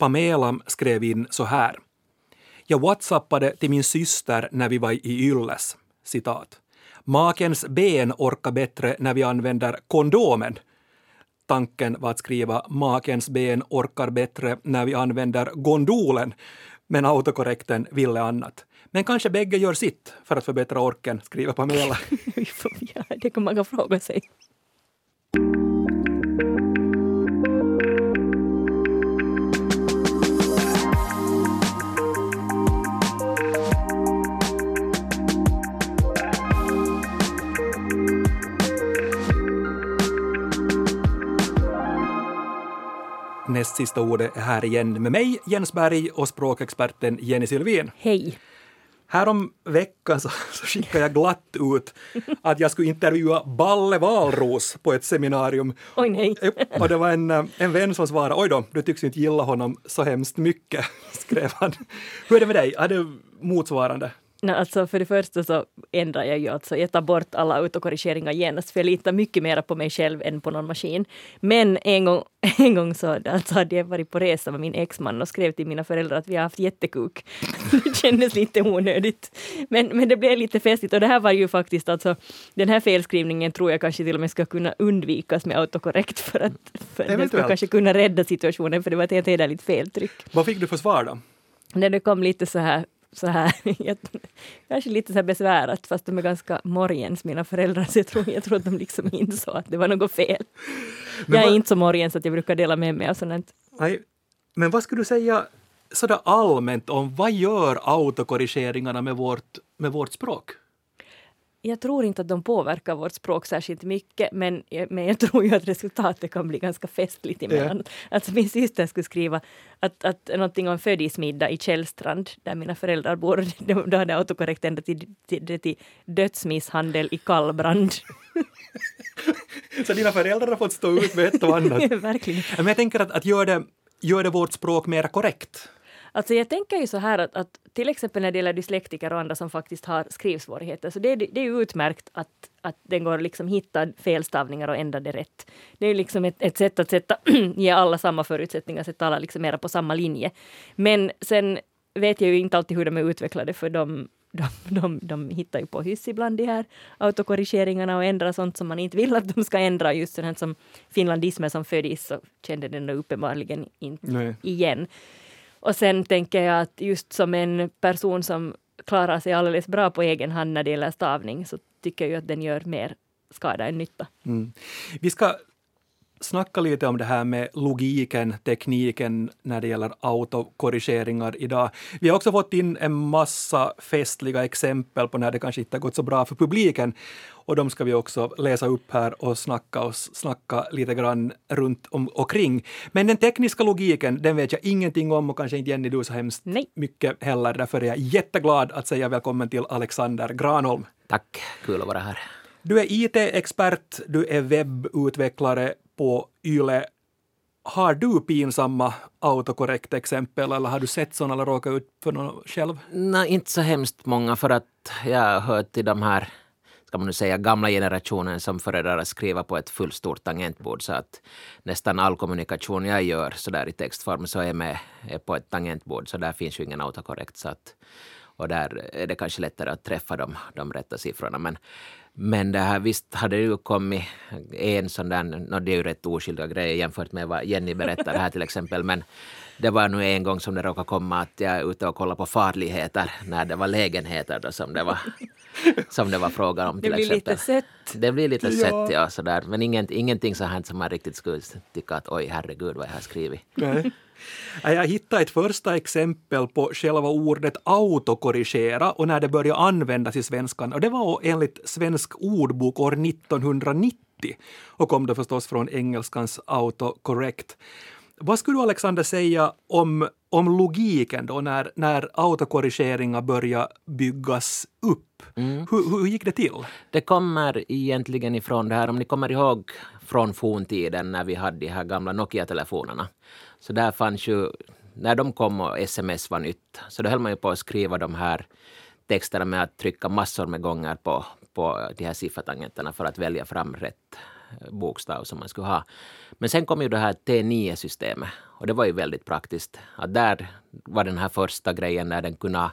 Pamela skrev in så här. Jag whatsappade till min syster när vi var i Ylles. Citat. Makens ben orkar bättre när vi använder kondomen. Tanken var att skriva makens ben orkar bättre när vi använder gondolen, men autokorrekten ville annat. Men kanske bägge gör sitt för att förbättra orken, skriver Pamela. ja, det kan man fråga sig. Näst sista ordet är här igen med mig, Jens Berg, och språkexperten Jenny Sylvin. Hej. Härom veckan så, så skickade jag glatt ut att jag skulle intervjua Balle Valros på ett seminarium. Oj nej. Och det var en, en vän som svarade, oj då, du tycks inte gilla honom så hemskt mycket, skrev han. Hur är det med dig? Är det motsvarande? No, alltså för det första så ändrar jag ju alltså, jag tar bort alla autokorrigeringar genast för jag litar mycket mer på mig själv än på någon maskin. Men en gång, en gång så alltså, hade jag varit på resa med min exman och skrev till mina föräldrar att vi har haft jättekuk. det kändes lite onödigt. Men, men det blev lite festligt och det här var ju faktiskt alltså, den här felskrivningen tror jag kanske till och med ska kunna undvikas med autokorrekt för att för det ska kanske kunna rädda situationen för det var ett helt hederligt feltryck. Vad fick du för svar då? När det kom lite så här så här, kanske lite så här besvärat fast de är ganska morgens mina föräldrar så jag tror, jag tror att de liksom insåg att det var något fel. Men jag är vad, inte så morgens att jag brukar dela med mig av sånt. Nej, men vad skulle du säga sådär allmänt om vad gör autokorrigeringarna med vårt, med vårt språk? Jag tror inte att de påverkar vårt språk särskilt mycket men, men jag tror ju att resultatet kan bli ganska festligt emellan. Ja. Alltså min syster skulle skriva att, att någonting om födismiddag i Källstrand där mina föräldrar bor. Då hade autokorrekt ändrat till, till, till dödsmisshandel i kallbrand. Så dina föräldrar har fått stå ut med ett och annat? Verkligen. Men jag tänker att, att gör, det, gör det vårt språk mer korrekt? Alltså jag tänker ju så här att, att till exempel när det gäller dyslektiker och andra som faktiskt har skrivsvårigheter, så det, det är ju utmärkt att, att den går liksom hitta felstavningar och ändra det rätt. Det är liksom ett, ett sätt att sätta, ge alla samma förutsättningar, sätta alla liksom mera på samma linje. Men sen vet jag ju inte alltid hur de är utvecklade för de, de, de, de hittar ju på hyss ibland de här autokorrigeringarna och ändrar sånt som man inte vill att de ska ändra. Just sådant som finlandismer som föddes så kände den uppenbarligen inte Nej. igen. Och sen tänker jag att just som en person som klarar sig alldeles bra på egen hand när det gäller stavning så tycker jag att den gör mer skada än nytta. Mm. Vi ska snacka lite om det här med logiken, tekniken när det gäller autokorrigeringar idag. Vi har också fått in en massa festliga exempel på när det kanske inte har gått så bra för publiken. Och de ska vi också läsa upp här och snacka, och snacka lite grann runt om och kring. Men den tekniska logiken, den vet jag ingenting om och kanske inte Jenny du så hemskt Nej. mycket heller. Därför är jag jätteglad att säga välkommen till Alexander Granholm. Tack, kul att vara här. Du är IT-expert, du är webbutvecklare på YLE. Har du pinsamma autokorrekt exempel eller har du sett sådana eller råkat ut för någon själv? Nej, inte så hemskt många för att jag har hört till de här ska man nu säga, gamla generationen som föredrar att skriva på ett fullstort tangentbord. Så att nästan all kommunikation jag gör så där i textform så är med är på ett tangentbord. Så där finns ju ingen autokorrekt. Så att, och där är det kanske lättare att träffa de, de rätta siffrorna. Men men det här, visst hade det ju kommit en sån där, no, det är ju rätt oskyldiga grejer jämfört med vad Jenny berättar här till exempel, men det var nu en gång som det råkade komma att jag är ute och kollade på farligheter när det var lägenheter då som det var, som det var frågan om. Till det blir exempel. lite sött. Det blir lite ja. sött, ja. Sådär. Men inget, ingenting så här som man riktigt skulle tycka att oj herregud vad jag har skrivit. Nej. Jag hittade ett första exempel på själva ordet autokorrigera och när det började användas i svenskan. Och det var enligt Svensk ordbok år 1990 och kom då förstås från engelskans autocorrect. Vad skulle du Alexander säga om, om logiken då när, när autokorrigeringar börjar byggas upp? Mm. Hur, hur gick det till? Det kommer egentligen ifrån det här, om ni kommer ihåg från forntiden när vi hade de här gamla Nokia-telefonerna. Så där fanns ju, när de kom och sms var nytt, så då höll man ju på att skriva de här texterna med att trycka massor med gånger på, på de här siffertangenterna för att välja fram rätt, eh, bokstav som man skulle ha. Men sen kom ju det här T9-systemet och det var ju väldigt praktiskt. Att där var den här första grejen när den kunde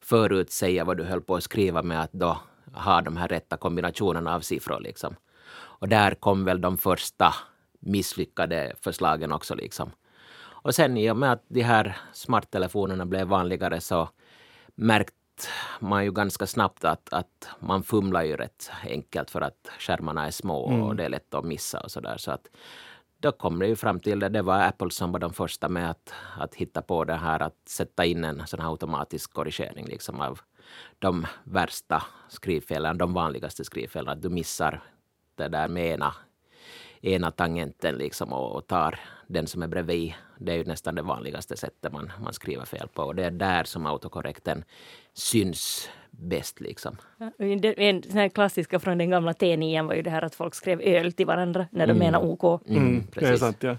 förutsäga vad du höll på att skriva med att då ha de här rätta kombinationerna av siffror. Liksom. Och där kom väl de första misslyckade förslagen också. Liksom. Och sen i och med att de här smarttelefonerna blev vanligare så märkte man ju ganska snabbt att, att man fumlar ju rätt enkelt för att skärmarna är små mm. och det är lätt att missa och så där. Så att då kom det ju fram till det. Det var Apple som var de första med att, att hitta på det här att sätta in en sån här automatisk korrigering liksom av de värsta skrivfelen, de vanligaste skrivfelen. Att du missar det där med ena, ena tangenten liksom och, och tar den som är bredvid. Det är ju nästan det vanligaste sättet man, man skriver fel på. Och det är där som autokorrekten syns bäst. Liksom. Ja, en sån här klassiska från den gamla T9 var ju det här att folk skrev öl till varandra när de mm. menar OK. Mm, mm, det är sant, ja.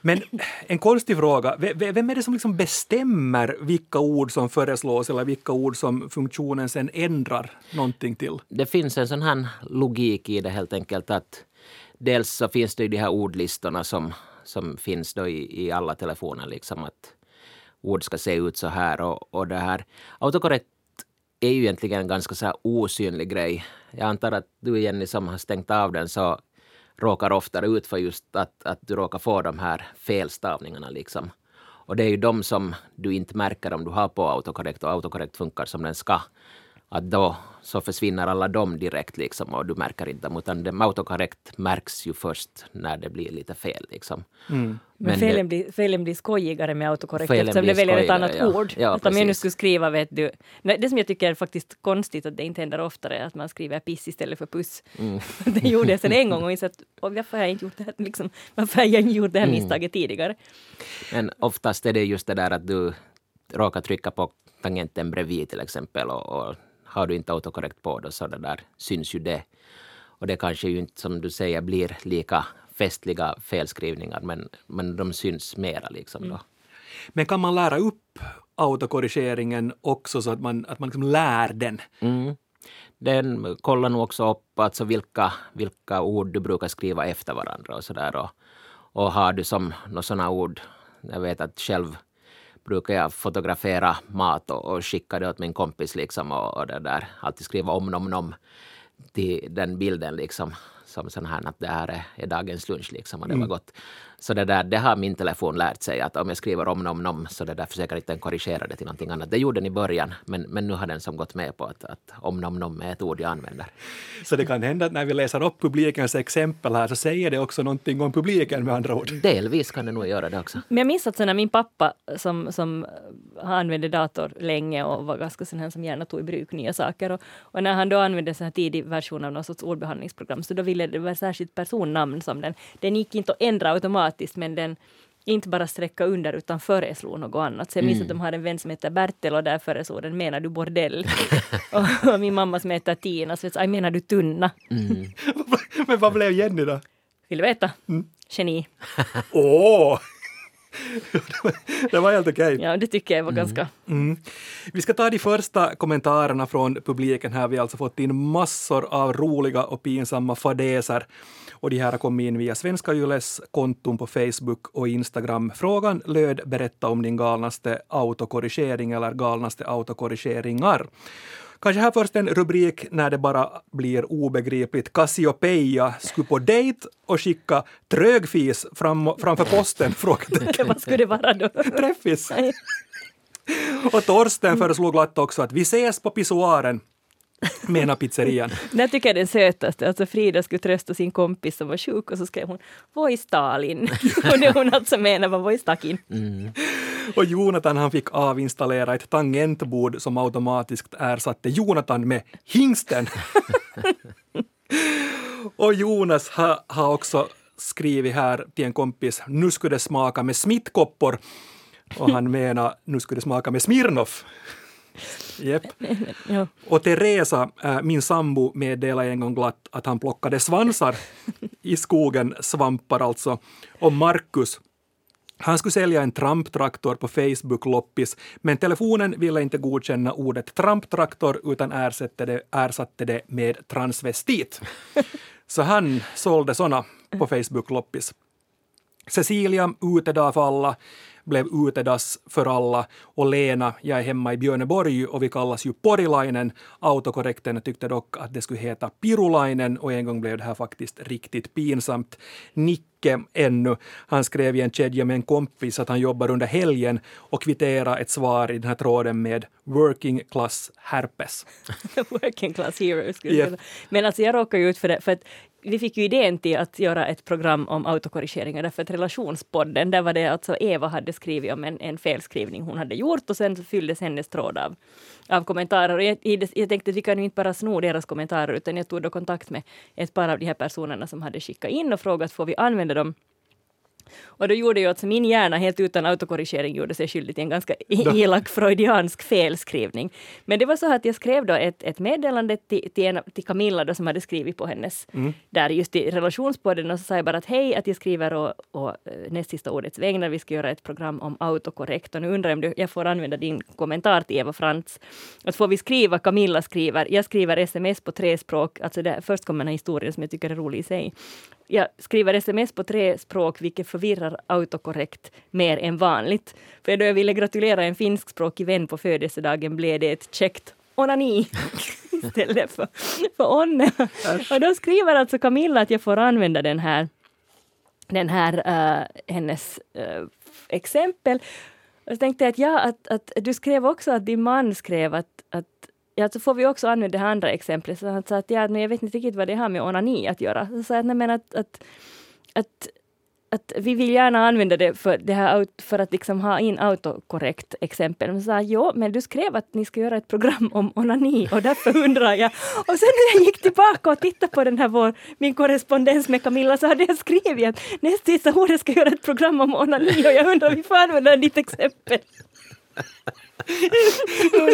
Men en konstig fråga, vem är det som liksom bestämmer vilka ord som föreslås eller vilka ord som funktionen sen ändrar någonting till? Det finns en sån här logik i det helt enkelt att dels så finns det ju de här ordlistorna som, som finns då i, i alla telefoner liksom att ord ska se ut så här och, och det här. Autokorrekt är ju egentligen en ganska så här osynlig grej. Jag antar att du Jenny som har stängt av den så råkar oftare ut för just att, att du råkar få de här felstavningarna. Liksom. Och det är ju de som du inte märker om du har på autokorrekt och autokorrekt funkar som den ska. Att då så försvinner alla de direkt liksom och du märker inte dem. Utan det, autokorrekt märks ju först när det blir lite fel. Liksom. Mm. Men, felen, blir, felen blir skojigare med autokorrekt eftersom det väljer ett annat ja. ord. Ja, att om jag nu skulle skriva, vet du, det som jag tycker är faktiskt konstigt att det inte händer oftare är att man skriver piss istället för puss. Mm. det gjorde jag sen en gång och insett varför har jag inte gjort det här, liksom, varför har jag inte gjort det här mm. misstaget mm. tidigare. Men oftast är det just det där att du råkar trycka på tangenten bredvid till exempel och, och har du inte autokorrekt på då så det där syns ju det. Och det kanske ju inte som du säger blir lika festliga felskrivningar men, men de syns mera liksom då. Mm. Men kan man lära upp autokorrigeringen också så att man, att man liksom lär den? Mm. Den kollar nog också upp alltså vilka, vilka ord du brukar skriva efter varandra och sådär. Och, och har du som några sådana ord, jag vet att själv brukar jag fotografera mat och, och skicka det åt min kompis liksom och, och det där. Alltid skriva om nom nom till den bilden liksom som sån här att det här är, är dagens lunch liksom och det var mm. gott. Så det där, det har min telefon lärt sig att om jag skriver om nom nom så det där försöker inte den korrigera det till någonting annat. Det gjorde den i början men, men nu har den som gått med på att, att om nom nom är ett ord jag använder. Så det kan hända att när vi läser upp publikens exempel här så säger det också någonting om publiken med andra ord? Delvis kan det nog göra det också. Men jag minns att när min pappa som, som använde dator länge och var ganska sån här som gärna tog i bruk nya saker och, och när han då använde en tidig version av någon sorts ordbehandlingsprogram så då ville det vara särskilt personnamn som den. Den gick inte att ändra automatiskt automatiskt men den inte bara sträcka under utan föreslog något annat. Så jag minns mm. att de hade en vän som heter Bertel och där föreslog den menar du bordell? och, och, min mamma som heter Tina så jag menar du tunna? Mm. men vad blev Jenny då? Vill du veta? Mm. Geni. Åh! oh. Det var helt okej. Okay. Ja, det tycker jag var mm. ganska... Mm. Vi ska ta de första kommentarerna från publiken här. Vi har alltså fått in massor av roliga och pinsamma fadäser och de här har kommit in via Svenska Yles konton på Facebook och Instagram. Frågan löd berätta om din galnaste autokorrigering eller galnaste autokorrigeringar. Kanske här först en rubrik när det bara blir obegripligt. Cassiopeia skulle på dejt och skicka trögfis fram, framför posten? Vad skulle det vara då? Träffis. och Torsten föreslog glatt också att vi ses på pissoaren menar pizzerian. Det tycker jag är den sötaste. Alltså Frida skulle trösta sin kompis som var sjuk och så skrev hon Voi Stalin. och det hon alltså menar var Voi Stakin. Mm. Och Jonathan han fick avinstallera ett tangentbord som automatiskt ersatte Jonathan med hingsten. och Jonas har, har också skrivit här till en kompis, nu skulle det smaka med smittkoppor. Och han menar, nu skulle det smaka med Smirnoff. Yep. ja. Och Teresa, äh, min sambo, meddelade en gång glatt att han plockade svansar i skogen, svampar alltså. Och Markus, han skulle sälja en tramptraktor på Facebook-loppis, men telefonen ville inte godkänna ordet tramptraktor utan ersatte det, ersatte det med transvestit. Så han sålde såna på Facebook-loppis. Cecilia, utedag för alla, blev utedass för alla och Lena, jag är hemma i Björneborg och vi kallas ju Porilainen. Autokorrekten tyckte dock att det skulle heta Pirulainen och en gång blev det här faktiskt riktigt pinsamt. Nicke ännu, han skrev i en kedja med en kompis att han jobbar under helgen och kvitterade ett svar i den här tråden med working class herpes. Working class hero skulle säga. Men alltså jag råkade ju ut för det, för att vi fick ju idén till att göra ett program om autokorrigeringar därför att relationspodden, där var det alltså Eva hade skrivit om en, en felskrivning hon hade gjort och sen fylldes hennes tråd av, av kommentarer. Och jag jag tänkte att vi kan ju inte bara sno deras kommentarer utan jag tog då kontakt med ett par av de här personerna som hade skickat in och frågat får vi använda dem och då gjorde ju alltså min hjärna helt utan autokorrigering gjorde sig skyldig till en ganska elak freudiansk felskrivning. Men det var så att jag skrev då ett, ett meddelande till, till, en, till Camilla då, som hade skrivit på hennes, där just i relationspodden och så sa jag bara att hej, att jag skriver och, och eh, näst sista ordets vägnar, vi ska göra ett program om autokorrekt och nu undrar jag om du, jag får använda din kommentar till Eva Frantz. Att får vi skriva, Camilla skriver, jag skriver sms på tre språk, alltså det, först kommer den här historien som jag tycker är rolig i sig. Jag skriver sms på tre språk, vilket förvirrar autokorrekt mer än vanligt. För då jag ville gratulera en finskspråkig vän på födelsedagen blev det ett käckt onani istället för, för onne. Och då skriver alltså Camilla att jag får använda den här, den här uh, hennes uh, exempel. Och så tänkte jag att, ja, att, att du skrev också att din man skrev att, att Ja, så får vi också använda det här andra exemplet. Så han sa att ja, men jag vet inte riktigt vad det har med onani att göra. Så sa jag att, nej, men att, att, att, att vi vill gärna använda det för, det här, för att liksom ha in autokorrekt exempel. Men så sa jo, men du skrev att ni ska göra ett program om onani och därför undrar jag. Och sen när jag gick tillbaka och tittade på den här vår, min korrespondens med Camilla så hade jag skrivit att nästa sista ordet ska göra ett program om onani och jag undrar om vi får använda ditt exempel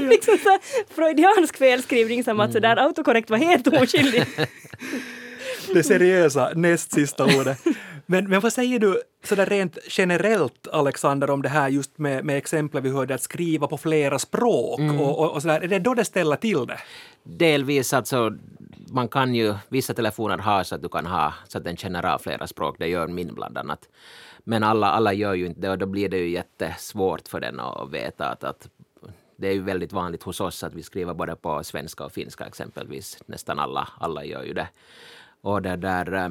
liksom så freudiansk felskrivning som att sådär autokorrekt var helt oskyldig. Det seriösa näst sista ordet. Men, men vad säger du sådär rent generellt, Alexander, om det här just med, med exempel vi hörde att skriva på flera språk och, och, och sådär. Är det då det ställer till det? Delvis alltså, man kan ju, vissa telefoner har så att du kan ha så att den känner av flera språk, det gör min bland annat. Men alla, alla gör ju inte det och då blir det ju jättesvårt för den att veta att, att det är ju väldigt vanligt hos oss att vi skriver både på svenska och finska exempelvis. Nästan alla, alla gör ju det. Och det där, eh,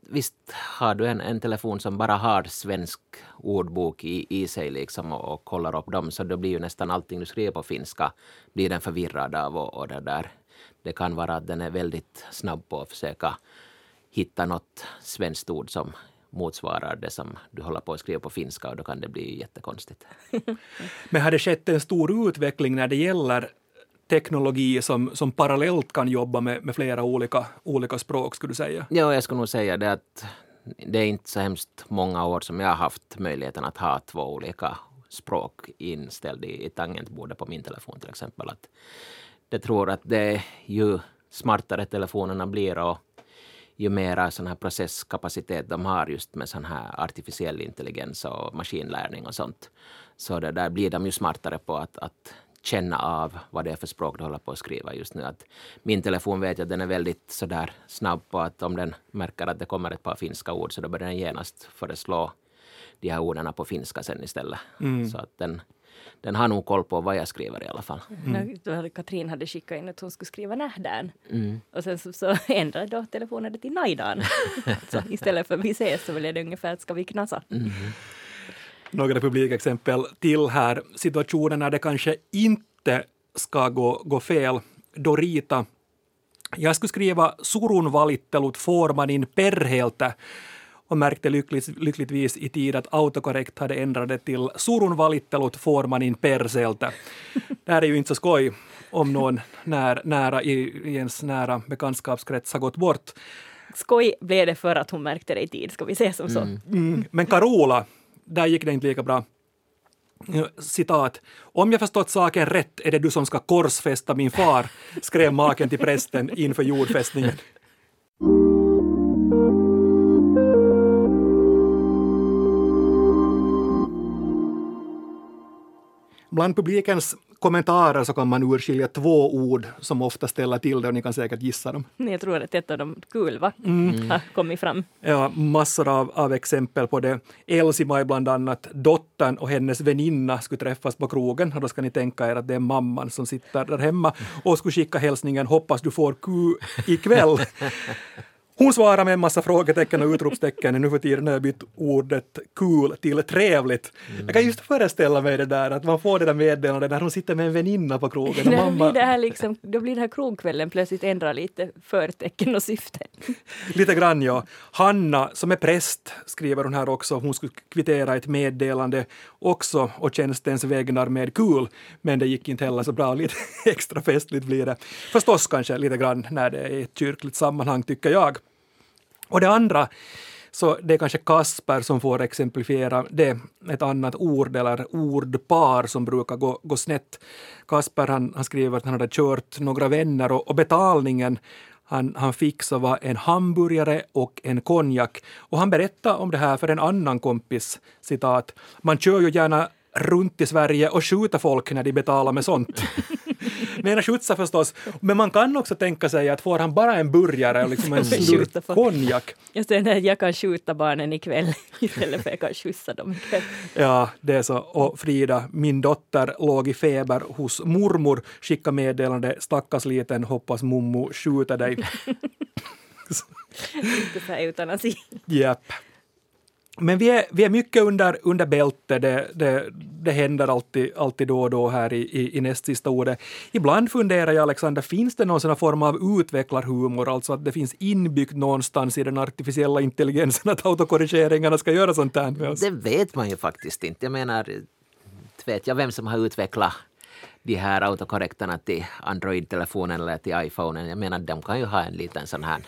visst har du en, en telefon som bara har svensk ordbok i, i sig liksom och, och kollar upp dem så då blir ju nästan allting du skriver på finska blir den förvirrad av och, och det där. Det kan vara att den är väldigt snabb på att försöka hitta något svenskt ord som motsvarar det som du håller på att skriva på finska och då kan det bli jättekonstigt. Men har det skett en stor utveckling när det gäller teknologi som, som parallellt kan jobba med, med flera olika, olika språk, skulle du säga? Ja, jag skulle nog säga det att det är inte så hemskt många år som jag har haft möjligheten att ha två olika språk inställd i, i tangentbordet på min telefon till exempel. Att det tror att det ju smartare telefonerna blir och ju mera sån här processkapacitet de har just med sån här artificiell intelligens och maskinlärning och sånt. Så det där blir de ju smartare på att, att känna av vad det är för språk du håller på att skriva just nu. Att min telefon vet jag att den är väldigt sådär snabb på att om den märker att det kommer ett par finska ord så då börjar den genast föreslå de här orden på finska sen istället. Så att den, den har nog koll på vad jag skriver i alla fall. Mm. Hade Katrin hade skickat in att hon skulle skriva nähdän. Och sen så, så ändrade då telefonen det till najdan. alltså, istället för vi ses så blev det ungefär att ska vi knasa. Några publikexempel till här. Situationer när det kanske inte ska gå, gå fel. Dorita. Jag skulle skriva surun valittelut får man in perheeltä och märkte lyckligt, lyckligtvis i tid att autokorrekt hade ändrat det till surun valittelut får man in perseeltä. Det här är ju inte så skoj om någon när, nära i, i ens nära bekantskapskrets har gått bort. Skoj blev det för att hon märkte det i tid, ska vi se som så. Mm. Men Carola, där gick det inte lika bra. Eh, Citat. Om jag förstått saken rätt är det du som ska korsfästa min far, skrev maken till prästen inför jordfästningen. Bland publikens kommentarer så kan man urskilja två ord som ofta ställer till det och ni kan säkert gissa dem. Jag tror att ett av dem, kul va, har kommit fram. Ja, massor av, av exempel på det. Elsie bland annat, dottern och hennes väninna skulle träffas på krogen och då ska ni tänka er att det är mamman som sitter där hemma och skulle skicka hälsningen “hoppas du får ku ikväll”. Hon svarar med en massa frågetecken och utropstecken. Nu för tiden har jag bytt ordet kul till trevligt. Mm. Jag kan just föreställa mig det där att man får det där meddelandet när hon sitter med en väninna på krogen. Och mamma... blir det här liksom, då blir det här krogkvällen plötsligt ändra lite förtecken och syfte. lite grann ja. Hanna som är präst skriver hon här också. Hon skulle kvittera ett meddelande också och tjänstens vägnar med kul. Men det gick inte heller så bra. Lite extra festligt blir det. Förstås kanske lite grann när det är ett kyrkligt sammanhang tycker jag. Och det andra, så det är kanske Kasper som får exemplifiera det, ett annat ord eller ordpar som brukar gå, gå snett. Kasper han, han skriver att han hade kört några vänner och, och betalningen han, han fick så var en hamburgare och en konjak. Och han berättade om det här för en annan kompis, citat, man kör ju gärna runt i Sverige och skjuter folk när de betalar med sånt. Mera skjutsa förstås, men man kan också tänka sig att får han bara en burgare och liksom en slurk konjak. Just det, när jag kan skjuta barnen ikväll istället för att jag kan skjutsa dem ikväll. Ja, det är så. Och Frida, min dotter låg i feber hos mormor, skicka meddelande, stackars liten, hoppas mommo skjuter dig. Inte så eutanasi. Japp. Men vi är, vi är mycket under, under bältet. det, det, det händer alltid, alltid då och då här i, i, i näst sista ordet. Ibland funderar jag, Alexander, finns det någon sån form av utvecklarhumor, alltså att det finns inbyggt någonstans i den artificiella intelligensen att autokorrigeringarna ska göra sånt här med oss? Det vet man ju faktiskt inte. Jag menar, vet jag vem som har utvecklat de här autokorrektorna till Android-telefonen eller till iPhonen. Jag menar, de kan ju ha en liten sån här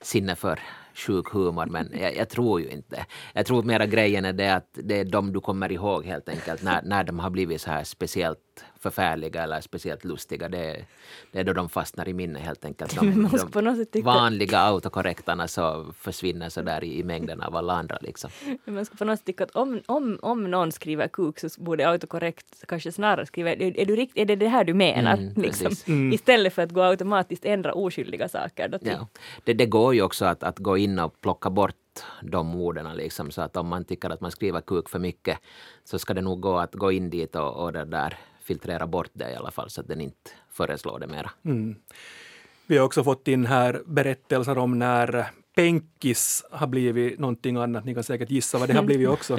sinne för sjuk humor men jag, jag, tror ju inte. Jag tror mera grejen är det att det är de du kommer ihåg helt enkelt när, när de har blivit så här speciellt förfärliga eller speciellt lustiga. Det, det är då de fastnar i minne helt enkelt. De, de vanliga autokorrektarna så försvinner så där i, i mängden av alla andra. Liksom. Man ska på något sätt tycka att om, om, om någon skriver kuk så borde autokorrekt kanske snarare skriva är, du rikt, är det det här du menar? Mm, liksom. mm. Istället för att gå automatiskt ändra oskyldiga saker. Då ja. det, det går ju också att, att gå in och plocka bort de orden. Liksom. Så att om man tycker att man skriver kuk för mycket så ska det nog gå att gå in dit och, och det där filtrera bort det i alla fall så att den inte föreslår det mera. Mm. Vi har också fått in här berättelser om när penkis har blivit någonting annat. Ni kan säkert gissa vad det har blivit också.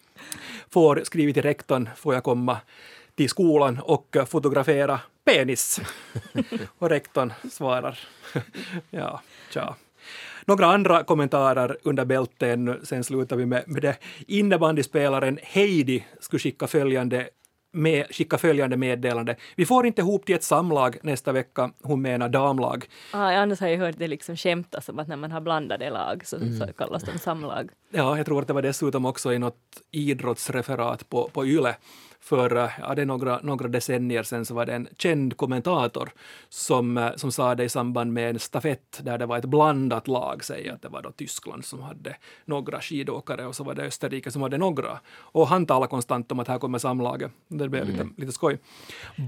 Får skrivit till rektorn, får jag komma till skolan och fotografera penis? och rektorn svarar ja, tja. Några andra kommentarer under bälten, sen slutar vi med, med det. Innebandyspelaren Heidi skulle skicka följande med, skicka följande meddelande. Vi får inte ihop till ett samlag nästa vecka, hon menar damlag. Ah, annars har jag hört det liksom skämtas om att när man har blandade lag så, mm. så kallas de samlag. Ja, jag tror att det var dessutom också i något idrottsreferat på, på YLE för ja, det är några, några decennier sedan så var det en känd kommentator som, eh, som sa det i samband med en stafett där det var ett blandat lag, säg att det var då Tyskland som hade några skidåkare och så var det Österrike som hade några. Och han talade konstant om att här kommer samlaget. Det blev mm. lite, lite skoj.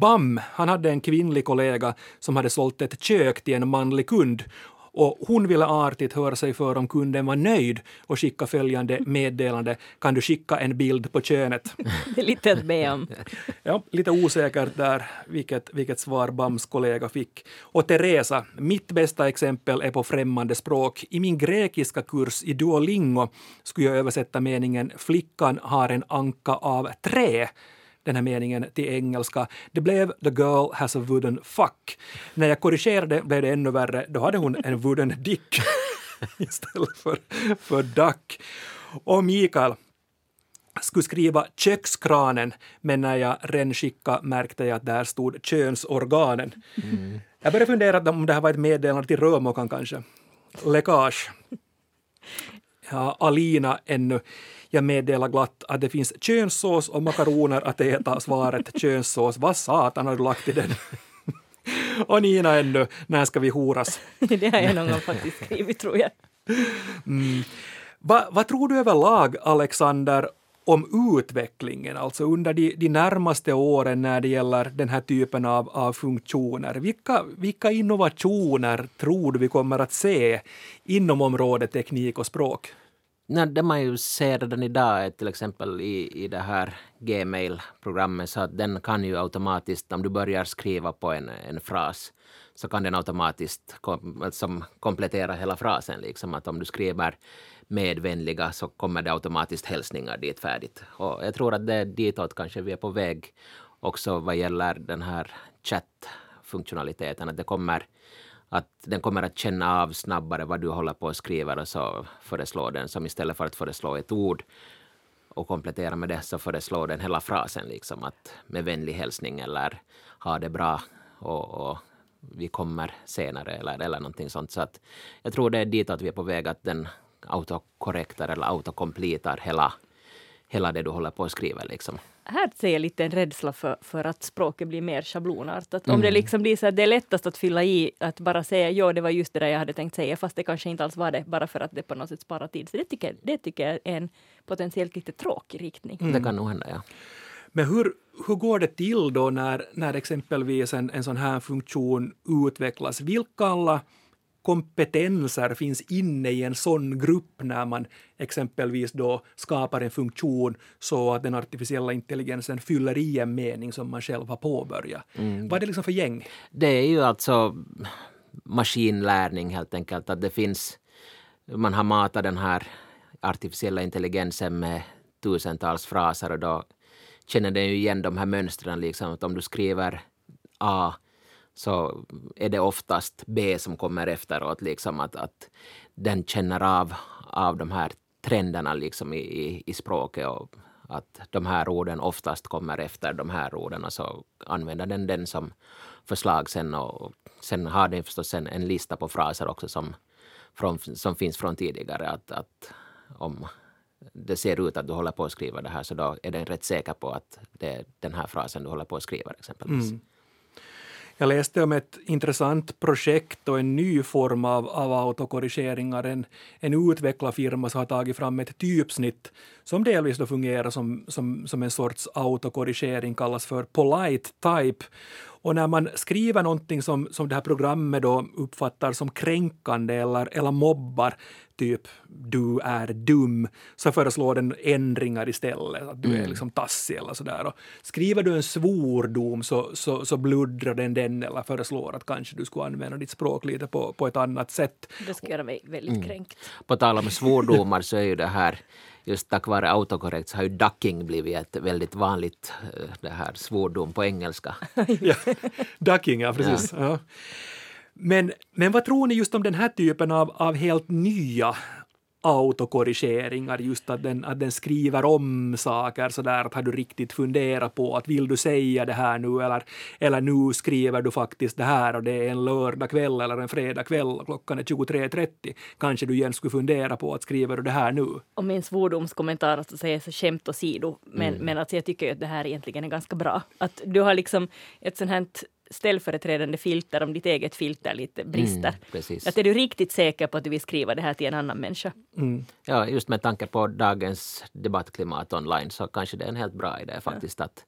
Bam, han hade en kvinnlig kollega som hade sålt ett kök till en manlig kund och hon ville artigt höra sig för om kunden var nöjd och skicka följande meddelande. Kan du skicka en bild på könet? Det är lite att be om. Ja, lite osäkert där vilket, vilket svar Bams kollega fick. Och Teresa, mitt bästa exempel är på främmande språk. I min grekiska kurs i Duolingo skulle jag översätta meningen flickan har en anka av trä den här meningen till engelska. Det blev “The girl has a wooden fuck”. När jag korrigerade blev det ännu värre. Då hade hon en wooden dick istället för, för duck. Och Mikael skulle skriva kökskranen, men när jag renskickade märkte jag att där stod könsorganen. Mm. Jag började fundera om det här var ett meddelande till rörmokaren kanske. Läckage. Ja, Alina ännu. Jag meddelar glatt att det finns könssås och makaroner att äta. Svaret könssås. Vad satan har du lagt i den? och Nina ännu, när ska vi horas? det har jag någon gång faktiskt skrivit tror jag. Mm. Va, vad tror du överlag, Alexander, om utvecklingen, alltså under de, de närmaste åren när det gäller den här typen av, av funktioner. Vilka, vilka innovationer tror du vi kommer att se inom området teknik och språk? När det man ju ser redan idag är till exempel i, i det här Gmail-programmet så att den kan ju automatiskt, om du börjar skriva på en, en fras, så kan den automatiskt kom, som komplettera hela frasen. Liksom att om du skriver medvänliga så kommer det automatiskt hälsningar dit färdigt. Och jag tror att det är ditåt kanske vi är på väg också vad gäller den här chattfunktionaliteten. Att det kommer att den kommer att känna av snabbare vad du håller på att skriva och så föreslår den som istället för att föreslå ett ord och komplettera med det så föreslår den hela frasen liksom att med vänlig hälsning eller ha det bra och, och vi kommer senare eller, eller någonting sånt. Så att jag tror det är dit att vi är på väg att den autokorrektar eller autokompletar hela, hela det du håller på att skriva. Liksom. Här ser jag lite en rädsla för, för att språket blir mer schablonartat. Mm. Om det liksom blir så att det är lättast att fylla i, att bara säga ja, det var just det där jag hade tänkt säga, fast det kanske inte alls var det, bara för att det på något sätt sparar tid. Så det tycker, det tycker jag är en potentiellt lite tråkig riktning. Mm. Det kan nog hända, ja. Men hur, hur går det till då när, när exempelvis en, en sån här funktion utvecklas? Vilka alla kompetenser finns inne i en sån grupp när man exempelvis då skapar en funktion så att den artificiella intelligensen fyller i en mening som man själv har påbörjat. Mm. Vad är det liksom för gäng? Det är ju alltså maskinlärning helt enkelt. Att det finns, man har matat den här artificiella intelligensen med tusentals fraser och då känner den ju igen de här mönstren. Liksom, att om du skriver A så är det oftast B som kommer efteråt. Liksom att, att den känner av, av de här trenderna liksom i, i, i språket och att de här orden oftast kommer efter de här orden och så använder den den som förslag sen och sen har den förstås en, en lista på fraser också som, från, som finns från tidigare. Att, att om det ser ut att du håller på att skriva det här så då är den rätt säker på att det är den här frasen du håller på att skriva exempelvis. Mm. Jag läste om ett intressant projekt och en ny form av, av autokorrigeringar. En, en utvecklarfirma som har tagit fram ett typsnitt som delvis då fungerar som, som, som en sorts autokorrigering, kallas för polite type. Och när man skriver någonting som, som det här programmet då uppfattar som kränkande eller, eller mobbar, typ du är dum, så föreslår den ändringar istället. Att du mm. är liksom tassig eller sådär. Och skriver du en svordom så, så, så bluddrar den den eller föreslår att kanske du skulle använda ditt språk lite på, på ett annat sätt. Det skulle göra mig väldigt mm. kränkt. På tal om svordomar så är ju det här just tack vare autokorrekt så har ju ducking blivit ett väldigt vanligt eh, det här svordom på engelska. ja, ducking, ja precis. Ja. Ja. Men, men vad tror ni just om den här typen av, av helt nya autokorrigeringar, just att den, att den skriver om saker sådär att har du riktigt funderat på att vill du säga det här nu eller, eller nu skriver du faktiskt det här och det är en lördagkväll eller en fredagkväll och klockan är 23.30. Kanske du igen skulle fundera på att skriver du det här nu? Och min svordomskommentar att säga så skämt åsido, men, mm. men alltså jag tycker att det här egentligen är ganska bra. Att du har liksom ett sånt här ställföreträdande filter om ditt eget filter lite brister. Mm, att är du riktigt säker på att du vill skriva det här till en annan människa? Mm. Ja, just med tanke på dagens debattklimat online så kanske det är en helt bra idé faktiskt ja. att,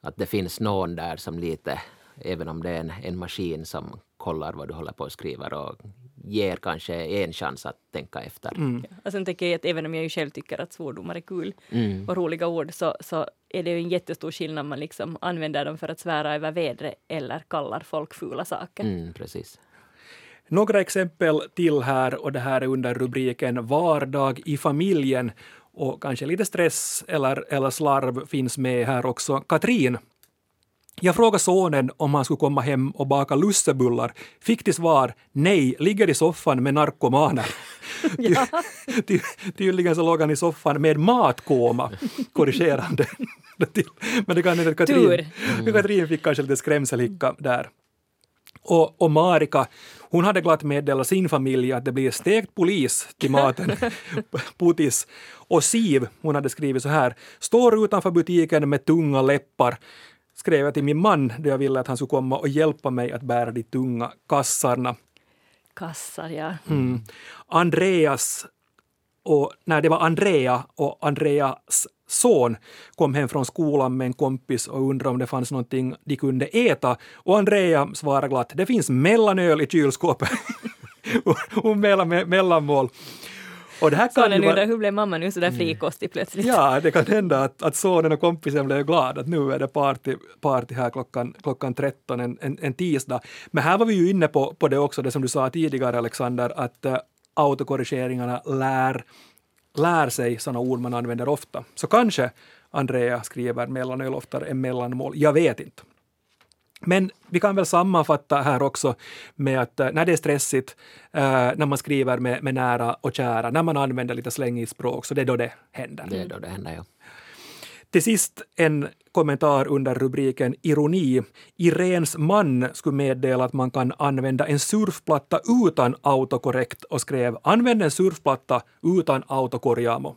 att det finns någon där som lite, även om det är en, en maskin som kollar vad du håller på att skriva och ger kanske en chans att tänka efter. Mm. Ja. Och sen tänker jag att även om jag ju själv tycker att svordomar är kul mm. och roliga ord så, så är det ju en jättestor skillnad om man liksom använder dem för att svära över vädret eller kallar folk fula saker. Mm, precis. Några exempel till här och det här är under rubriken Vardag i familjen och kanske lite stress eller, eller slarv finns med här också. Katrin jag frågade sonen om han skulle komma hem och baka lussebullar. Fick till svar nej, ligger i soffan med narkomaner. ja. Ty, tydligen så låg han i soffan med matkoma, korrigerande. Men det kan hända att Katrin, mm. Katrin fick kanske lite skrämselhicka där. Och, och Marika, hon hade glatt meddelat sin familj att det blir stekt polis till maten, putis. Och Siv, hon hade skrivit så här, står utanför butiken med tunga läppar skrev jag till min man då jag ville att han skulle komma och hjälpa mig att bära de tunga kassarna. Kassar, ja. Mm. Andreas och, nej, det var Andrea och Andreas son kom hem från skolan med en kompis och undrade om det fanns någonting de kunde äta. Och Andrea svarade glatt, det finns mellanöl i kylskåpet. Hon med mellanmål. Och det här kan sonen undrar hur blev mamma nu så där mm. frikostig plötsligt? Ja, det kan hända att, att sonen och kompisen blev glada att nu är det party, party här klockan, klockan 13 en, en, en tisdag. Men här var vi ju inne på, på det också, det som du sa tidigare Alexander, att uh, autokorrigeringarna lär, lär sig sådana ord man använder ofta. Så kanske Andrea skriver mellanöl oftare än mellanmål, jag vet inte. Men vi kan väl sammanfatta här också med att eh, när det är stressigt, eh, när man skriver med, med nära och kära, när man använder lite slängigt språk, så det är då det händer. Det är då det händer, ja. Till sist en kommentar under rubriken ironi. Irens man skulle meddela att man kan använda en surfplatta utan autokorrekt och skrev använd en surfplatta utan autokorjamo.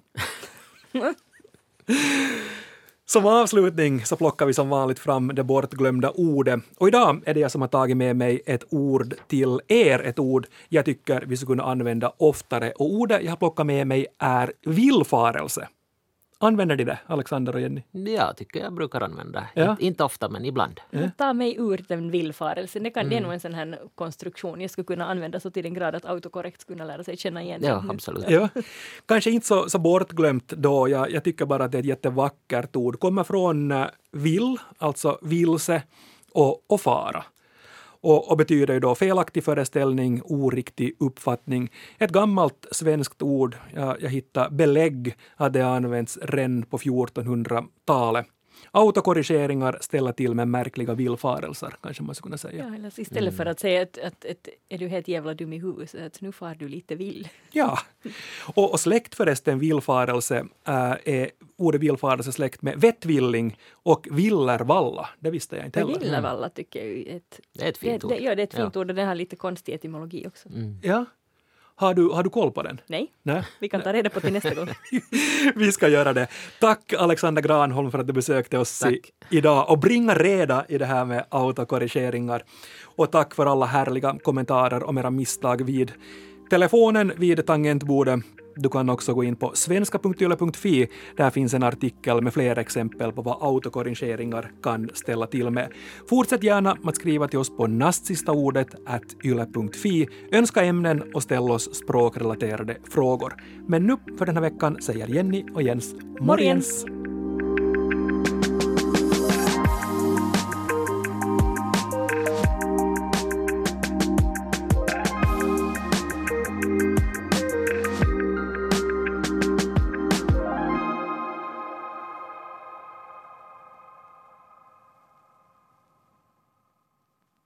Som avslutning så plockar vi som vanligt fram det bortglömda ordet. Och idag är det jag som har tagit med mig ett ord till er, ett ord jag tycker vi skulle kunna använda oftare. Och ordet jag har plockat med mig är villfarelse. Använder ni det, Alexander och Jenny? Ja, tycker jag brukar använda. Ja. Inte ofta, men ibland. Ja. Ta mig ur den villfarelsen. Det, kan, mm. det är nog en sån här konstruktion jag skulle kunna använda så till den grad att autokorrekt skulle kunna lära sig känna igen Ja, absolut. Ja. Kanske inte så, så bortglömt då. Jag, jag tycker bara att det är ett jättevackert ord. Kommer från uh, vill, alltså vilse, och, och fara och, och betyder ju då felaktig föreställning, oriktig uppfattning. Ett gammalt svenskt ord, jag, jag hittade belägg att det använts redan på 1400-talet. Autokorrigeringar ställer till med märkliga villfarelser, kanske man skulle kunna säga. Ja, eller istället mm. för att säga att, att, att, är du helt jävla dum i huvudet, att nu far du lite vill. Ja, och, och släkt förresten, villfarelse, äh, är ordet villfarelse släkt med vettvilling och villervalla. Det visste jag inte heller. Villervalla tycker jag är ett, det är ett fint ord. Det, ja, det är ett fint ja. ord och det har lite konstig etymologi också. Mm. Ja, har du, har du koll på den? Nej. Nej. Vi kan ta reda på till nästa gång. vi ska göra det. Tack Alexander Granholm för att du besökte oss i, idag och bringa reda i det här med autokorrigeringar. Och tack för alla härliga kommentarer om era misstag vid telefonen vid tangentbordet du kan också gå in på svenska.yle.fi. Där finns en artikel med fler exempel på vad autokorrigeringar kan ställa till med. Fortsätt gärna att skriva till oss på nastsistaordet yle.fi. Önska ämnen och ställ oss språkrelaterade frågor. Men nu för den här veckan säger Jenny och Jens morgens! morgens.